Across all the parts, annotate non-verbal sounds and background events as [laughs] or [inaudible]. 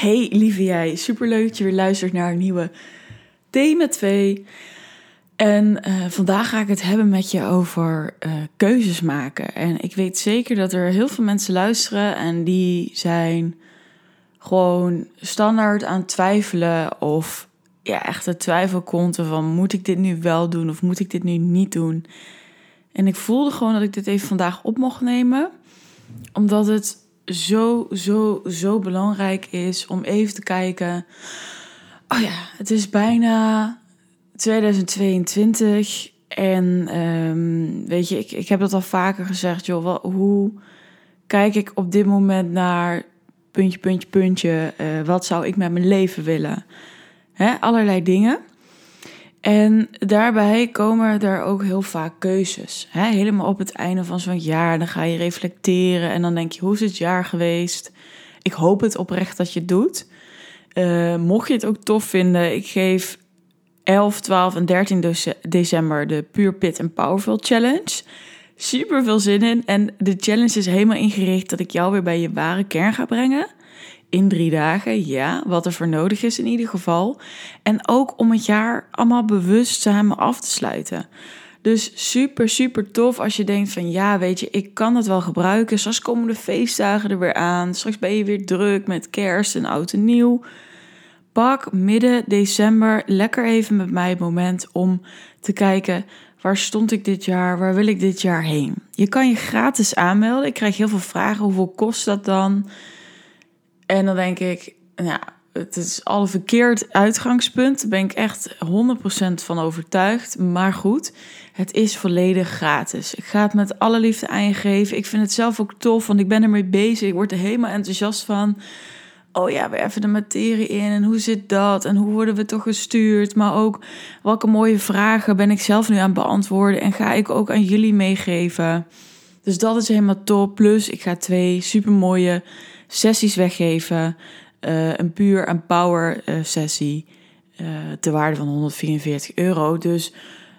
Hey lieve jij, superleuk dat je weer luistert naar een nieuwe Thema 2. En uh, vandaag ga ik het hebben met je over uh, keuzes maken. En ik weet zeker dat er heel veel mensen luisteren en die zijn gewoon standaard aan het twijfelen of ja, echt de twijfel van moet ik dit nu wel doen of moet ik dit nu niet doen. En ik voelde gewoon dat ik dit even vandaag op mocht nemen, omdat het zo, zo, zo belangrijk is om even te kijken. Oh ja, het is bijna 2022 en um, weet je, ik, ik heb dat al vaker gezegd, joh, hoe kijk ik op dit moment naar puntje, puntje, puntje, uh, wat zou ik met mijn leven willen? Hè, allerlei dingen. En daarbij komen er ook heel vaak keuzes. Hè? Helemaal op het einde van zo'n jaar, dan ga je reflecteren en dan denk je, hoe is het jaar geweest? Ik hoop het oprecht dat je het doet. Uh, mocht je het ook tof vinden, ik geef 11, 12 en 13 december de Pure Pit and Powerful Challenge. Super veel zin in. En de challenge is helemaal ingericht dat ik jou weer bij je ware kern ga brengen in drie dagen, ja, wat er voor nodig is in ieder geval. En ook om het jaar allemaal bewust samen af te sluiten. Dus super, super tof als je denkt van ja, weet je, ik kan het wel gebruiken. Straks komen de feestdagen er weer aan. Straks ben je weer druk met kerst en oud en nieuw. Pak midden december lekker even met mij het moment om te kijken waar stond ik dit jaar, waar wil ik dit jaar heen. Je kan je gratis aanmelden. Ik krijg heel veel vragen, hoeveel kost dat dan? En dan denk ik, nou, het is al een verkeerd uitgangspunt. Daar ben ik echt 100% van overtuigd. Maar goed, het is volledig gratis. Ik ga het met alle liefde aan. Ik vind het zelf ook tof, want ik ben ermee bezig. Ik word er helemaal enthousiast van. Oh ja, we even de materie in en hoe zit dat en hoe worden we toch gestuurd? Maar ook welke mooie vragen ben ik zelf nu aan het beantwoorden en ga ik ook aan jullie meegeven. Dus dat is helemaal top. Plus, ik ga twee super mooie sessies weggeven. Uh, een puur en power uh, sessie uh, te waarde van 144 euro. Dus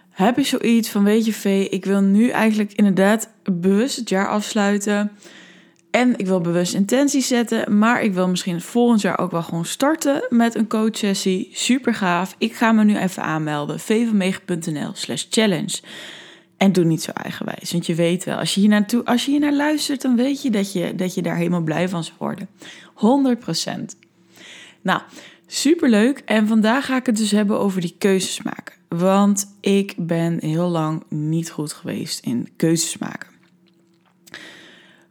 heb je zoiets van, weet je Vee, ik wil nu eigenlijk inderdaad bewust het jaar afsluiten. En ik wil bewust intenties zetten, maar ik wil misschien volgend jaar ook wel gewoon starten met een coachsessie. Super gaaf. Ik ga me nu even aanmelden. vvmega.nl slash challenge. En doe niet zo eigenwijs. Want je weet wel, als je hier, naartoe, als je hier naar luistert, dan weet je dat, je dat je daar helemaal blij van zou worden. 100%. Nou, superleuk. En vandaag ga ik het dus hebben over die keuzes maken. Want ik ben heel lang niet goed geweest in keuzes maken.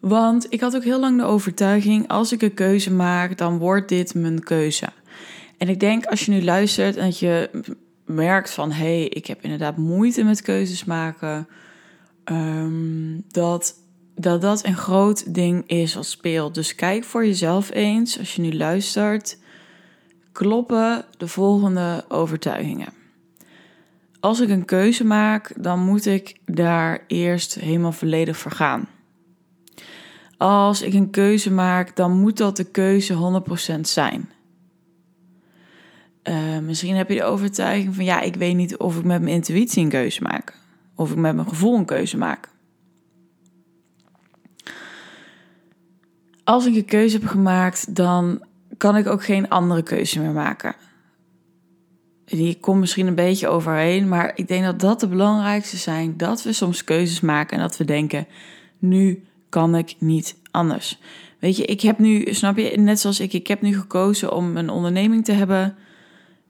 Want ik had ook heel lang de overtuiging: als ik een keuze maak, dan wordt dit mijn keuze. En ik denk als je nu luistert en dat je merkt van hé, hey, ik heb inderdaad moeite met keuzes maken, um, dat, dat dat een groot ding is wat speelt. Dus kijk voor jezelf eens, als je nu luistert, kloppen de volgende overtuigingen. Als ik een keuze maak, dan moet ik daar eerst helemaal volledig voor gaan. Als ik een keuze maak, dan moet dat de keuze 100% zijn. Uh, misschien heb je de overtuiging van ja, ik weet niet of ik met mijn intuïtie een keuze maak. Of ik met mijn gevoel een keuze maak. Als ik een keuze heb gemaakt, dan kan ik ook geen andere keuze meer maken. Die komt misschien een beetje overheen, maar ik denk dat dat de belangrijkste zijn. Dat we soms keuzes maken en dat we denken, nu kan ik niet anders. Weet je, ik heb nu, snap je, net zoals ik, ik heb nu gekozen om een onderneming te hebben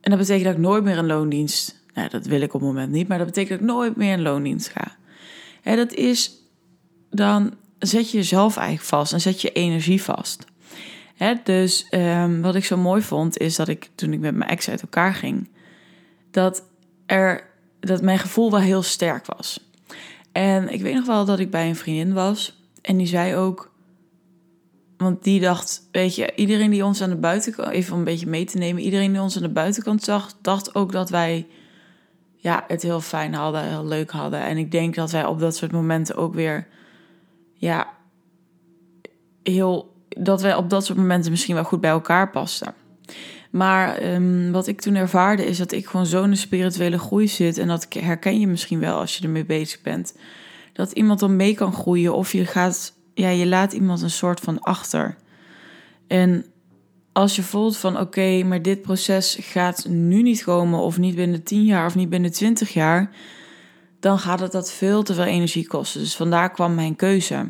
en dat betekent dat ik nooit meer een loondienst. Nou, dat wil ik op het moment niet, maar dat betekent dat ik nooit meer in loondienst ga. En dat is dan zet je jezelf eigenlijk vast en zet je energie vast. Dus um, wat ik zo mooi vond, is dat ik toen ik met mijn ex uit elkaar ging, dat, er, dat mijn gevoel wel heel sterk was. En ik weet nog wel dat ik bij een vriendin was en die zei ook: want die dacht, weet je, iedereen die ons aan de buitenkant, even om een beetje mee te nemen, iedereen die ons aan de buitenkant zag, dacht ook dat wij ja, het heel fijn hadden, heel leuk hadden. En ik denk dat wij op dat soort momenten ook weer, ja, heel, dat wij op dat soort momenten misschien wel goed bij elkaar pasten. Maar um, wat ik toen ervaarde is dat ik gewoon zo'n spirituele groei zit. En dat herken je misschien wel als je ermee bezig bent. Dat iemand dan mee kan groeien of je gaat ja, je laat iemand een soort van achter. En als je voelt van oké, maar dit proces gaat nu niet komen, of niet binnen 10 jaar of niet binnen 20 jaar, dan gaat het dat veel te veel energie kosten. Dus vandaar kwam mijn keuze.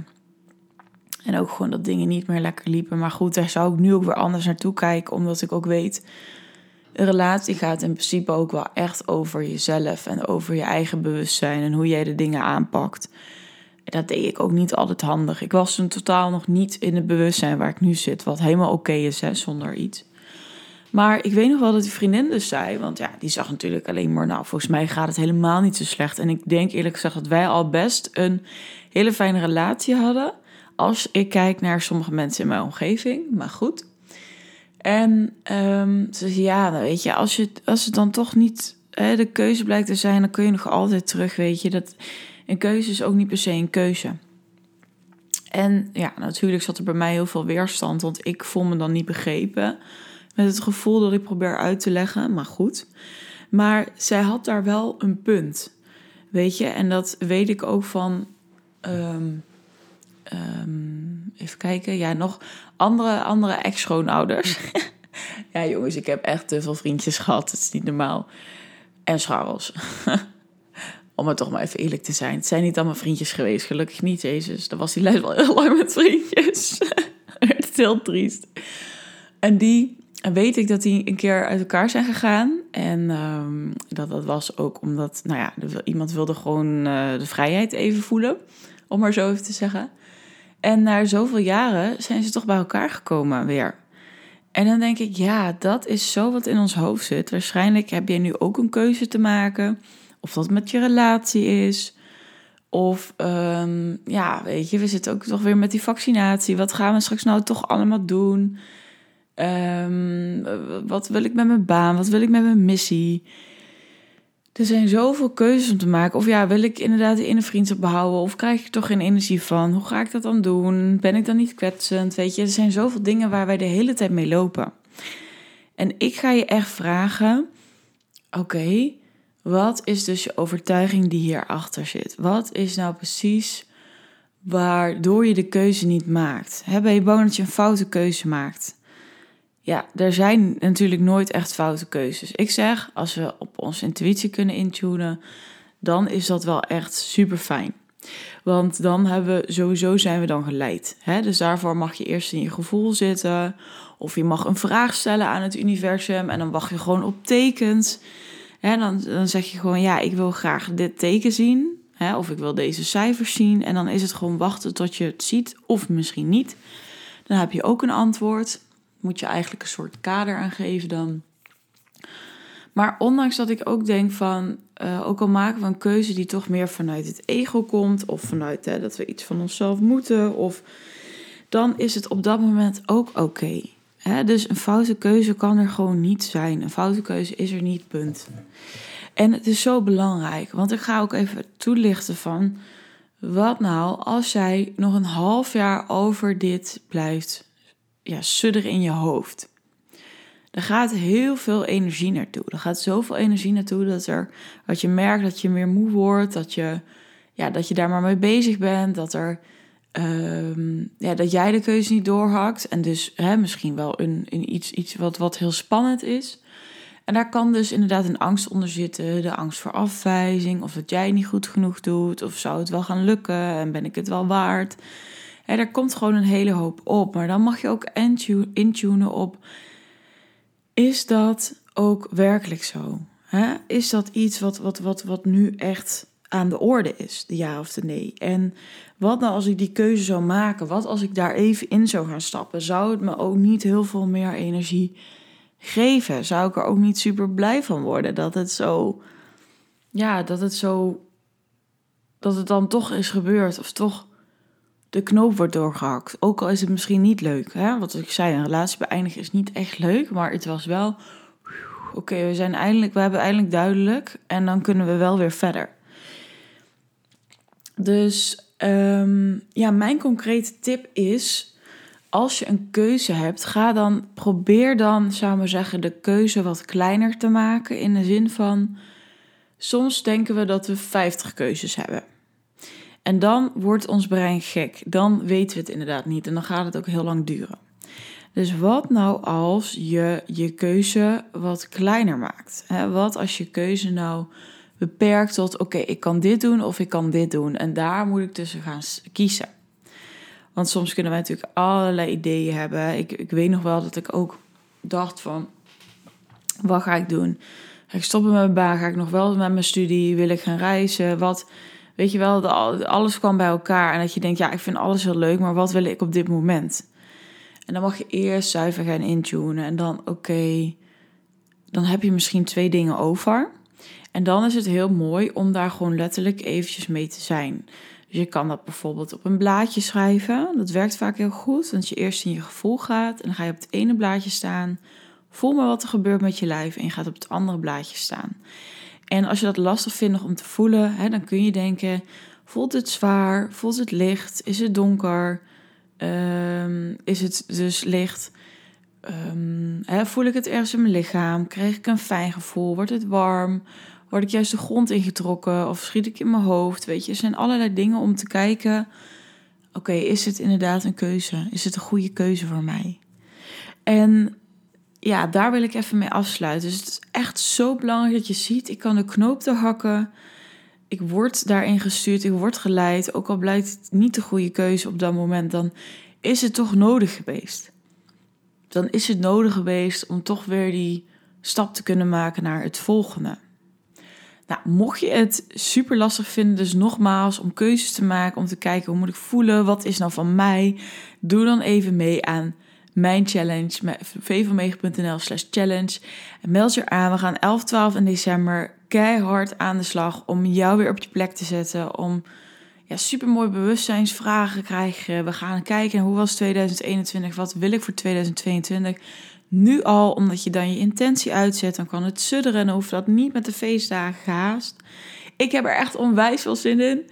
En ook gewoon dat dingen niet meer lekker liepen. Maar goed, daar zou ik nu ook weer anders naartoe kijken, omdat ik ook weet. Een relatie gaat in principe ook wel echt over jezelf en over je eigen bewustzijn en hoe jij de dingen aanpakt. Dat deed ik ook niet altijd handig. Ik was toen totaal nog niet in het bewustzijn waar ik nu zit, wat helemaal oké is, hè, zonder iets. Maar ik weet nog wel dat die vriendin dus zei, want ja, die zag natuurlijk alleen maar, nou, volgens mij gaat het helemaal niet zo slecht. En ik denk eerlijk gezegd dat wij al best een hele fijne relatie hadden. Als ik kijk naar sommige mensen in mijn omgeving, maar goed. En um, ze zei, ja, nou, weet je, als, je, als het dan toch niet hè, de keuze blijkt te zijn, dan kun je nog altijd terug, weet je. Dat, een keuze is ook niet per se een keuze. En ja, natuurlijk zat er bij mij heel veel weerstand, want ik voel me dan niet begrepen. Met het gevoel dat ik probeer uit te leggen, maar goed. Maar zij had daar wel een punt, weet je. En dat weet ik ook van, um, um, even kijken, ja, nog andere, andere ex-schoonouders. [laughs] ja, jongens, ik heb echt te veel vriendjes gehad, het is niet normaal. En scharrels. [laughs] Om het toch maar even eerlijk te zijn. Het zijn niet allemaal vriendjes geweest, gelukkig niet, Jezus. Dan was die lijst wel heel lang met vriendjes. [laughs] het is heel triest. En die weet ik dat die een keer uit elkaar zijn gegaan. En um, dat, dat was ook omdat, nou ja, iemand wilde gewoon uh, de vrijheid even voelen. Om maar zo even te zeggen. En na zoveel jaren zijn ze toch bij elkaar gekomen weer. En dan denk ik, ja, dat is zo wat in ons hoofd zit. Waarschijnlijk heb je nu ook een keuze te maken of dat met je relatie is. Of um, ja, weet je, we zitten ook toch weer met die vaccinatie. Wat gaan we straks nou toch allemaal doen? Um, wat wil ik met mijn baan? Wat wil ik met mijn missie? Er zijn zoveel keuzes om te maken. Of ja, wil ik inderdaad de ene vriendschap behouden? Of krijg ik toch geen energie van? Hoe ga ik dat dan doen? Ben ik dan niet kwetsend? Weet je, er zijn zoveel dingen waar wij de hele tijd mee lopen. En ik ga je echt vragen: oké, wat is dus je overtuiging die hierachter zit? Wat is nou precies waardoor je de keuze niet maakt? ben je bang dat je een foute keuze maakt? Ja, er zijn natuurlijk nooit echt foute keuzes. Ik zeg, als we op onze intuïtie kunnen intunen, dan is dat wel echt super fijn. Want dan hebben we sowieso zijn we dan geleid. Dus daarvoor mag je eerst in je gevoel zitten. Of je mag een vraag stellen aan het universum. En dan wacht je gewoon op tekens. En dan, dan zeg je gewoon, ja, ik wil graag dit teken zien. Hè, of ik wil deze cijfers zien. En dan is het gewoon wachten tot je het ziet, of misschien niet. Dan heb je ook een antwoord. Moet je eigenlijk een soort kader aangeven dan. Maar ondanks dat ik ook denk van, uh, ook al maken we een keuze die toch meer vanuit het ego komt, of vanuit hè, dat we iets van onszelf moeten, of dan is het op dat moment ook oké dus een foute keuze kan er gewoon niet zijn. Een foute keuze is er niet, punt. En het is zo belangrijk, want ik ga ook even toelichten van... wat nou als jij nog een half jaar over dit blijft ja, sudderen in je hoofd? Er gaat heel veel energie naartoe. Er gaat zoveel energie naartoe dat, er, dat je merkt dat je meer moe wordt, dat je, ja, dat je daar maar mee bezig bent, dat er Ehm, ja, dat jij de keuze niet doorhakt. En dus hè, misschien wel een, een iets, iets wat, wat heel spannend is. En daar kan dus inderdaad een angst onder zitten. De angst voor afwijzing. Of dat jij niet goed genoeg doet. Of zou het wel gaan lukken. En ben ik het wel waard. Hè, daar komt gewoon een hele hoop op. Maar dan mag je ook intunen op. Is dat ook werkelijk zo? Hè? Is dat iets wat, wat, wat, wat nu echt aan de orde is, de ja of de nee. En wat nou als ik die keuze zou maken? Wat als ik daar even in zou gaan stappen? Zou het me ook niet heel veel meer energie geven? Zou ik er ook niet super blij van worden dat het zo, ja, dat het zo, dat het dan toch is gebeurd of toch de knoop wordt doorgehakt. Ook al is het misschien niet leuk, hè? Wat ik zei, een relatie beëindigen is niet echt leuk, maar het was wel, oké, we zijn eindelijk, we hebben eindelijk duidelijk en dan kunnen we wel weer verder. Dus ehm, ja, mijn concrete tip is: als je een keuze hebt, ga dan probeer dan, zou ik zeggen, de keuze wat kleiner te maken. In de zin van: soms denken we dat we 50 keuzes hebben. En dan wordt ons brein gek. Dan weten we het inderdaad niet en dan gaat het ook heel lang duren. Dus wat nou als je je keuze wat kleiner maakt? Wat als je keuze nou beperkt tot: oké, ik kan dit doen of ik kan dit doen. En daar moet ik tussen gaan kiezen. Want soms kunnen wij natuurlijk allerlei ideeën hebben. Ik, ik weet nog wel dat ik ook dacht van... Wat ga ik doen? Ga ik stoppen met mijn baan? Ga ik nog wel met mijn studie? Wil ik gaan reizen? Wat... Weet je wel, alles kwam bij elkaar. En dat je denkt, ja, ik vind alles heel leuk, maar wat wil ik op dit moment? En dan mag je eerst zuiver gaan intunen. En dan, oké, dan heb je misschien twee dingen over. En dan is het heel mooi om daar gewoon letterlijk eventjes mee te zijn. Dus je kan dat bijvoorbeeld op een blaadje schrijven. Dat werkt vaak heel goed, want je eerst in je gevoel gaat en dan ga je op het ene blaadje staan. Voel maar wat er gebeurt met je lijf en je gaat op het andere blaadje staan. En als je dat lastig vindt om te voelen, hè, dan kun je denken: voelt het zwaar? Voelt het licht? Is het donker? Ehm, is het dus licht? Um, hè, voel ik het ergens in mijn lichaam? Krijg ik een fijn gevoel? Wordt het warm? Word ik juist de grond ingetrokken of schiet ik in mijn hoofd? Weet je, er zijn allerlei dingen om te kijken. Oké, is het inderdaad een keuze? Is het een goede keuze voor mij? En ja, daar wil ik even mee afsluiten. Dus het is echt zo belangrijk dat je ziet, ik kan de knoop te hakken. Ik word daarin gestuurd, ik word geleid. Ook al blijkt het niet de goede keuze op dat moment, dan is het toch nodig geweest. Dan is het nodig geweest om toch weer die stap te kunnen maken naar het volgende. Nou, mocht je het super lastig vinden, dus nogmaals, om keuzes te maken, om te kijken hoe moet ik voelen, wat is nou van mij, doe dan even mee aan mijn challenge, vvanmega.nl slash challenge. En meld je aan, we gaan 11, 12 in december keihard aan de slag om jou weer op je plek te zetten, om ja, super mooi bewustzijnsvragen krijgen. We gaan kijken hoe was 2021, wat wil ik voor 2022 nu al, omdat je dan je intentie uitzet, dan kan het sudderen en hoeft dat niet met de feestdagen gehaast. Ik heb er echt onwijs veel zin in.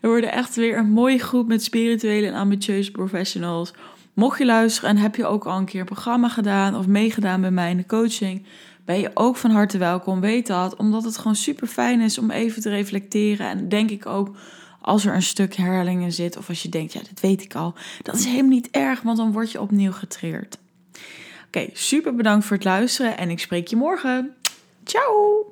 Er worden echt weer een mooie groep met spirituele en ambitieuze professionals. Mocht je luisteren en heb je ook al een keer een programma gedaan of meegedaan bij mij in de coaching, ben je ook van harte welkom. Weet dat, omdat het gewoon super fijn is om even te reflecteren. En denk ik ook als er een stuk herhalingen zit of als je denkt, ja, dat weet ik al, dat is helemaal niet erg, want dan word je opnieuw getreerd. Oké, super bedankt voor het luisteren en ik spreek je morgen. Ciao!